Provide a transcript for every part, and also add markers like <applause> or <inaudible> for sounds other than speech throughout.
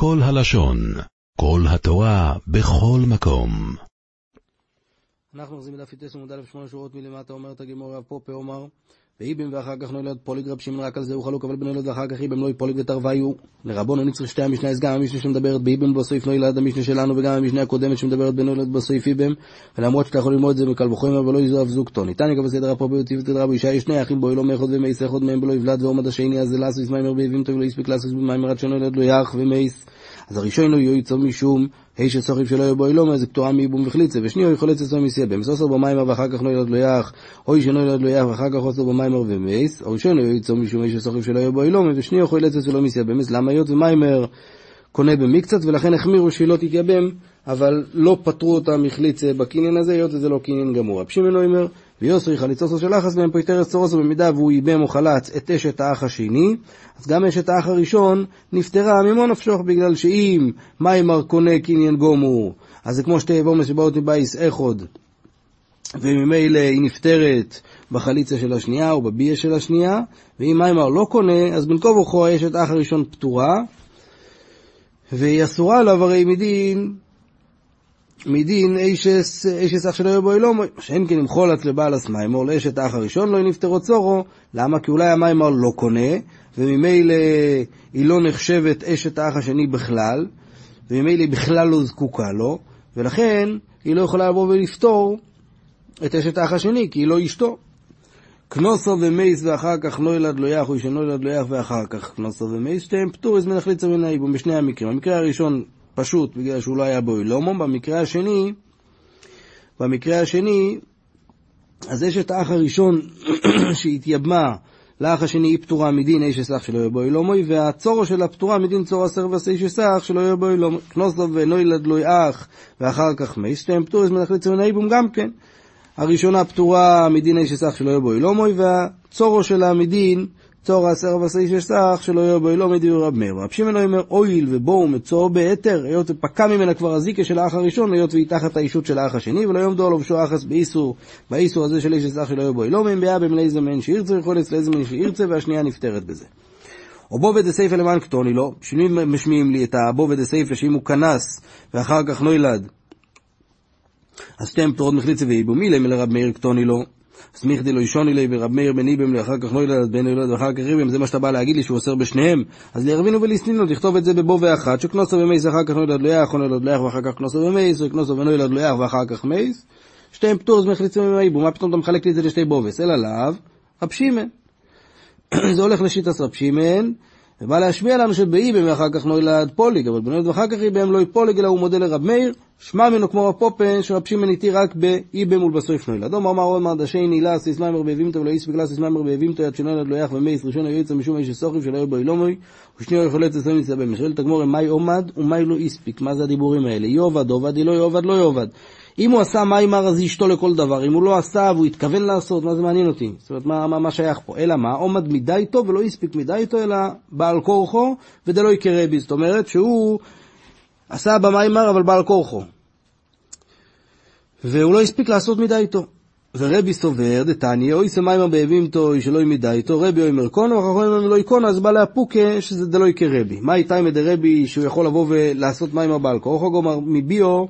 כל הלשון, כל התורה, בכל מקום. אנחנו אוחזים בדף י"ט עמוד א' שמונה שורות מלמטה, אומרת הגמור רב פופה אומר, ואיבם ואחר כך נולד פוליג רב שמעון רק על זה הוא חלוק, אבל בנולד ואחר כך איבם לא פוליג ותרוויו. לרבון נצטרך שתי המשנה, אז גם המשנה שמדברת באיבם בסעיף נולד המשנה שלנו, וגם המשנה הקודמת שמדברת בנולד בסעיף איבם, ולמרות שאתה יכול ללמוד את זה מקל וחומר ולא יזרף זוגתו. ניתן יקבל סדר הפופה וטיבת רבו אישה יש שני אחים בו לא מאחוד ומייס אחד מהם בלא יבלד ועומד השני אז זה לאסוס מיימר באיבים טוב לא יספיק לאסוס במיימר עד שנולד לו יח ומייס. אז הראשון הוא יועצו משום היש שצוריף שלא יהיה בו אילום, אז פטורה מאיבום וחליצה, ושניו יכול לצאת מסיע במסוסו במיימר ואחר כך לא ילד לו יח, או שאינו ילד לו יח ואחר כך עושו במיימר ומייס, או ראשון הוא יועצו משום היש שצוריף שלא יהיה בו אילום, ושניו יכול לצאת שלא מסיע במס, למה היות ומיימר קונה במקצת, ולכן החמירו שהיא לא תתייבם, אבל לא פטרו אותה מחליצה בקניין הזה, היות וזה לא קניין גמור. רב שמעון אומר, ויוסרי חליצוסו של אחס מהם פויטרס צורוסו במידה והוא ייבם או חלץ את אשת האח השני, אז גם אשת האח הראשון נפטרה ממו נפשוך, בגלל שאם מיימר קונה קניין גומור, אז זה כמו שתי אבומס שבאות מבייס איכוד, וממילא היא נפטרת בחליצה של השנייה או בביה של השנייה, ואם מיימר לא קונה, אז בין כה וכה אשת האח הראשון פטורה, והיא אסורה עליו הרי מדין מדין אישס, אח שלא יהיה בו אילום, שאין כן אם חולץ לבעל הסמיימור, לאשת האח הראשון לא נפטרו צורו, למה? כי אולי המיימור לא קונה, וממילא היא לא נחשבת אשת האח השני בכלל, וממילא היא בכלל לא זקוקה לו, ולכן היא לא יכולה לבוא ולפתור את אשת האח השני, כי היא לא אשתו. כנוסו ומייס ואחר כך לא ילד לא יח, איש לא ילד לא יח ואחר כך כנוסו ומייס, שתיהם פטור, אז מנחליץ מן האיבום בשני המקרים. המקרה הראשון פשוט בגלל שהוא לא היה בו אילומו, במקרה השני, במקרה השני, אז יש את האח הראשון <coughs> שהתייבמה לאח השני היא פטורה מדין איש אסך שלא יהיה בו אילומוי, והצורו של הפטורה מדין צור עשר ועשה איש אסך שלא יהיה בו אילומוי. כנוסו ואינו ילד לא אח, ואחר כך מי, שתיהם פטור, אז מנחליט ציון האיבום גם כן. הראשונה פטורה מדין איש אסך שלא יהיה בו אילומוי, והצורו שלה מדין צור עשר ועשי שסך שלא בו לא מדיר רב מאיר. רב שמעון אומר אויל ובואו מצור בהתר, היות ופקע ממנה כבר הזיקה של האח הראשון, היות והיא תחת האישות של האח השני, ולא יעמדו עליו שו אחס באיסור, באיסור הזה של איש שסך שלא בו לא מביה במלא זמן שירצה, יכול לצלע זמן שירצה, והשנייה נפטרת בזה. או בו ודסייפה למען קטוני לו, שינוי משמיעים לי את הבו ודסייפה שאם הוא כנס ואחר כך נוילד, אז שתיהם פטורות מחליצה ואיבומי להם לרב מאיר קטוני לו. סמיך דלו ישוני לי ורב מאיר בן איבם אחר כך לא ילד בן ילד ואחר כך ריבם, זה מה שאתה בא להגיד לי שהוא אוסר בשניהם. אז לירבינו וליסנינו, תכתוב את זה בבו ואחת, שכנוסו במייס אחר כך לא ילד לא יח, ילד לא יח ואחר כך כנוסו במייס, או כנוסו ולא ילד לא יח ואחר כך מייס. שתיהם פטור, זמך ליצים עם האיבום, מה פתאום אתה מחלק לי את זה לשתי בובס? אלא לאו, רב שימן. <clears throat> זה הולך לשיטס רב שימן, ובא להשמיע לנו שבאיבם ואחר כך נולד פוליג, אבל בנולד ואחר כך איבם לא פוליג, אלא הוא מודה לרב מאיר, שמע ממנו כמו הפופן, שרב שמעון איתי רק באיבם ולבסוף נולד. אומר אמר עוד מרד השני נילה סיס מיימר באבימתו ולא איס וגלס סיס מיימר באבימתו יד שנולד לא יח ומייס ראשון היועץ משום איש סוכי שלא בו אילומוי יכול לצאת סמי סבם. שואלת הגמור מאי עומד ומאי לא איספיק, מה זה הדיבורים האלה? יאבד עובד, לא יאבד, לא יאבד. אם הוא עשה מיימר אז אשתו לכל דבר, אם הוא לא עשה והוא התכוון לעשות, מה זה מעניין אותי? זאת אומרת, מה, מה, מה שייך פה? אלא מה? עומד מדי איתו ולא הספיק מדי איתו, אלא בעל כורחו ודלא יקרה בי. זאת אומרת שהוא עשה במיימר אבל בעל כורחו. והוא לא הספיק לעשות מדי איתו. ורבי סובר, דתניא, אוי סמיימר באבים תוי שלא ימידה איתו, רבי אוי מרקונו, ואחר כך לא יקונו, אז בא להפוקה שזה דלא רבי. מה איתה עם רבי שהוא יכול לבוא ולעשות מיימר בעל כורחו, גומר מביו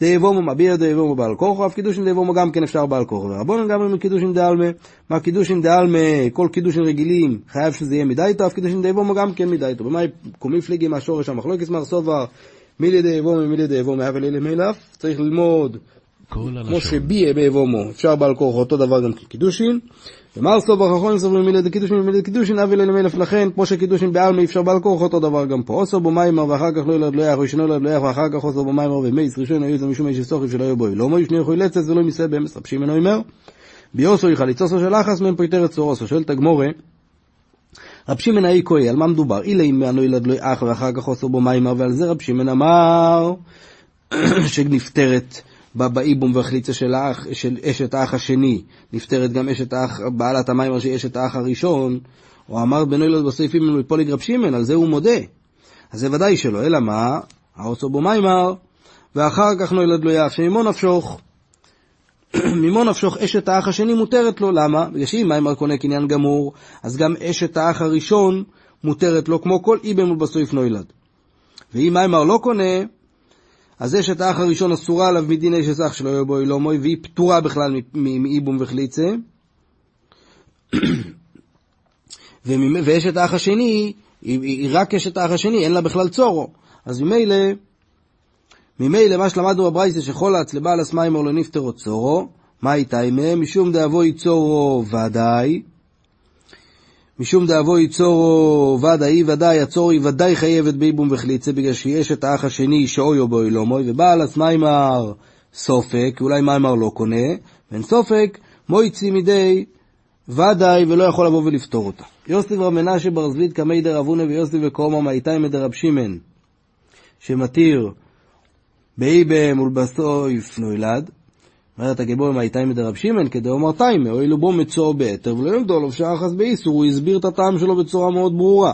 דאבומו מביע דאבומו בעל כורחו, אף קידושין דאבומו גם כן אפשר בעל כורחו. ורבונן גם מקידושין דעלמה, מה קידושין דעלמה, כל קידושין רגילים, חייב שזה יהיה מדי איתו, אף קידושין דאבומו גם כן מדי איתו. במה קומי פליגי מהשורש המחלוקת מר סובר, מילי דאבומו מילי דאבומו, אבל אלה מלף, צריך ללמוד כמו שביה באבומו, אפשר בעל כורחו, אותו דבר גם כקידושין. ומר סובר חכונים סוברים מילי דקידושין ומילי דקידושין, אבל אלה מלף לכן, כמו שקידושין בעלמה אפשר בעל כורחו, אותו דבר גם פה. אוסר בו מיימר ואחר כך לא ילד לא יח, ראשון ילד לא יח, ואחר כך אוסר בו מיימר ומייס, ראשון היו זה משום איש סוכי שלא יהיה בו לא מוי, שני יכולים לצאת ולא ימיסה באמס, רב שמעון אומר, ביוסו יחליצוסו של אחס מהם פויטרת צורוסו, שואלת הגמורה, רב שמעון האי כהי, על מה מדובר? אילה אם אנו ילד לא אח ואחר כך אוסר בו מיימר, ועל זה רב שמעון אמר <clears throat> שנפטרת באיבום והחליצה של, האח, של אשת האח השני, נפטרת גם אשת האח, בעלת המיימר שהיא אשת האח הראשון, או אמר בנו ילד בסעיפים מפוליג רב שמעון, על זה הוא מודה. אז זה ודאי שלא, אלא מה? האוצו בו מיימר, ואחר כך נולד לו יח שממו נפשוך. <clears throat> ממו נפשוך אשת האח השני מותרת לו, למה? בגלל שאם מיימר קונה קניין גמור, אז גם אשת האח הראשון מותרת לו כמו כל איבם ובסעיף נולד. ואם מיימר לא קונה, אז אשת האח הראשון אסורה עליו מדין אשת אח שלא יהיה בו אילומוי, והיא פטורה בכלל מאיבום וחליצה. <clears throat> ואשת האח השני, היא רק אשת האח השני, אין לה בכלל צורו. אז ממילא, ממילא מה שלמדנו בברייסה שחולץ לבעל הסמיימר לא נפטרו צורו, מה איתה עמהם? משום דאבוי צורו ודאי, משום דאבוי צורו ודאי ודאי, הצורו היא ודאי חייבת באיבום וחליצה, בגלל שיש את האח השני שאויו בו אילומוי, ובעל הסמיימר סופק, אולי מיימר לא קונה, ואין סופק, מויצי מדי ודאי ולא יכול לבוא ולפתור אותה. יוסף רב מנשה בר זבית קמי דר אבונה ויוסף וקרומה מאיתי מדר רב שמען, שמתיר באיבם ולבסויף נוילד, אומרת הגבור מאיתי מדר רב שמען כדאמר תיימה, הואילו בו מצור בהתר ולא ימדו לו שאחז באיסור, הוא הסביר את הטעם שלו בצורה מאוד ברורה.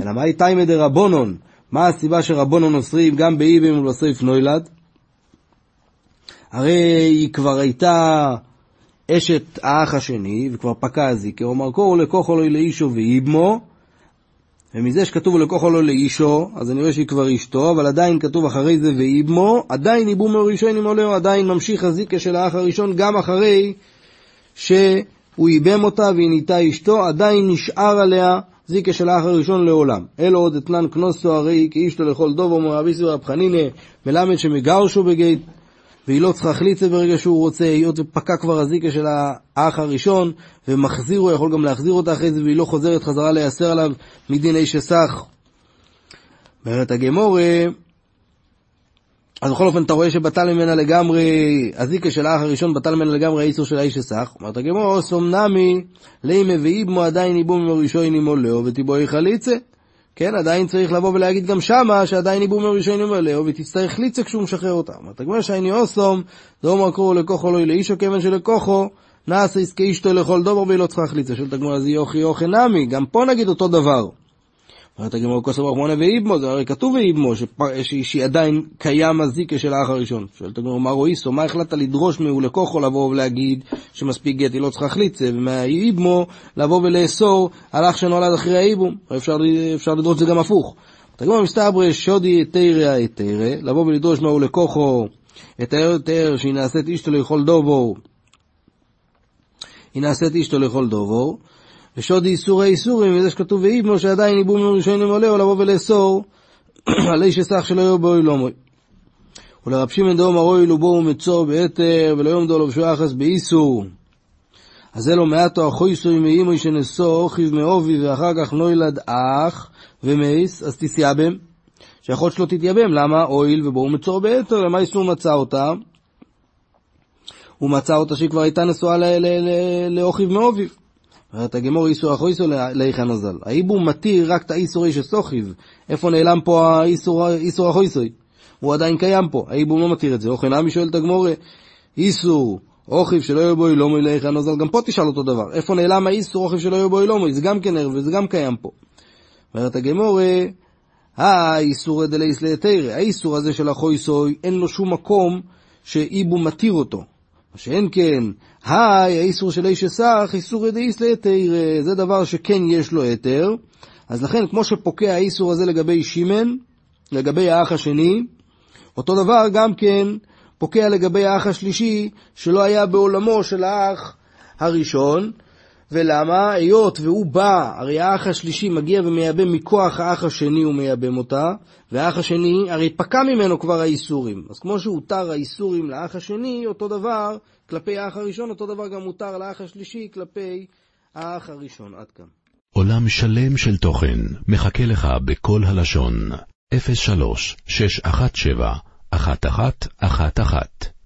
אלא מה איתי מדר רבונון, מה הסיבה שרבונון אוסרים גם באיבם ולבסויף נוילד? הרי היא כבר הייתה אשת האח השני, וכבר פקע הזיקר, אומר קורו לקוחו לו לאישו ואיבמו, ומזה שכתוב לקוחו לו לאישו, אז אני רואה שהיא כבר אשתו, אבל עדיין כתוב אחרי זה ואיבמו, עדיין איבום ראשון עם עולהו, עדיין ממשיך הזיקה של האח הראשון, גם אחרי שהוא איבם אותה והיא נהייתה אשתו, עדיין נשאר עליה זיקה של האח הראשון לעולם. אלו עוד אתנן כנוסו הרי כאישתו לכל דובו מרביסו רב חנינא, מלמד שמגרשו בגית. והיא לא צריכה חליצה ברגע שהוא רוצה, היות ופקע כבר הזיקה של האח הראשון, ומחזיר, הוא יכול גם להחזיר אותה אחרי זה, והיא לא חוזרת חזרה לייסר עליו מדין איש אסך. אומרת הגמורה, אז בכל אופן אתה רואה שבטל ממנה לגמרי, הזיקה של האח הראשון בטל ממנה לגמרי האיסור של האיש אסך. אומרת הגמורה, אוסום נמי, לימה ואיבמו עדיין איבום מראשון עמו לאו ותיבואי חליצה. כן, עדיין צריך לבוא ולהגיד גם שמה, שעדיין איבום מראשון עמו ותצטרך ליצה כשהוא משחרר. אומרת הגמרא שייני אוסום, דאמר קראו לכוחו לא לאישו כיוון שלכוחו, נעשה עסקי אשתו לכל דובר והיא לא צריכה חליצה. שואלת הגמרא, אז יוכי יוכי נמי, גם פה נגיד אותו דבר. אומרת הגמרא כוסו ברחמונה ואיבמו, זה הרי כתוב ואיבמו, שהיא עדיין קיים הזיקה של האח הראשון. שואלת הגמרא, מה רואיסו, מה החלטת לדרוש מהו לכוחו לבוא ולהגיד שמספיק גט, היא לא צריכה חליצה, ומהאיבמו לבוא ולאסור על אח שנולד אחרי האיבום. אפשר, אפשר לדרוש זה גם הפוך. הגמרא מסתברא שודי תרא תרא, לבוא ולדרוש מהו לכוחו את היתר שהיא נעשית אישתו לכל דובו, היא נעשית אישתו לכל דובו. ושוד איסורי איסורים, וזה שכתוב ואיבמו שעדיין איבום ראשונים עולה, או לבוא ולאסור על איש אסך שלא יהיו בו אילומוי. ולרב שמעון דאמר אוי לו בואו מצור ולא יעמדו לו בשוע אחס באיסור. אז זה לא מעטו החויסוי מאימוי שנשוא אוכיב מאובי ואחר כך נוילד אח ומייס, אז תסייבם. שיכול שלא תתייבם, למה? אויל ובואו מצור בהתר, למה איסור מצא אותה? הוא מצא אותה שהיא כבר הייתה נשואה לאוכיב מאוביב. אומרת הגמור איסור אחויסו לאיכא נזל. האיבום מתיר רק את האיסור איש הסוכיב. איפה נעלם פה האיסור אחויסוי? הוא עדיין קיים פה. האיבום לא מתיר את זה. אוכן עמי שואל את הגמור, איסור אוכיב שלא יהיה בו אילומוי לאיכא נזל. גם פה תשאל אותו דבר. איפה נעלם האיסור אוכיב שלא יהיה בו אילומוי? זה גם כן ערב וזה גם קיים פה. אומרת הגמור, האיסור דלייס להתרא. האיסור הזה של החויסוי, אין לו שום מקום שאיבום מתיר אותו. מה שאין כן, היי, האיסור של איש אסך, איסור ידאיס להתר, זה דבר שכן יש לו היתר, אז לכן כמו שפוקע האיסור הזה לגבי שמן, לגבי האח השני, אותו דבר גם כן פוקע לגבי האח השלישי, שלא היה בעולמו של האח הראשון, ולמה? היות והוא בא, הרי האח השלישי מגיע ומייבם מכוח האח השני הוא מייבם אותה, והאח השני, הרי פקע ממנו כבר האיסורים. אז כמו שהותר האיסורים לאח השני, אותו דבר כלפי האח הראשון, אותו דבר גם מותר לאח השלישי כלפי האח הראשון. עד כאן. עולם שלם של תוכן מחכה לך בכל הלשון, 03 617 1111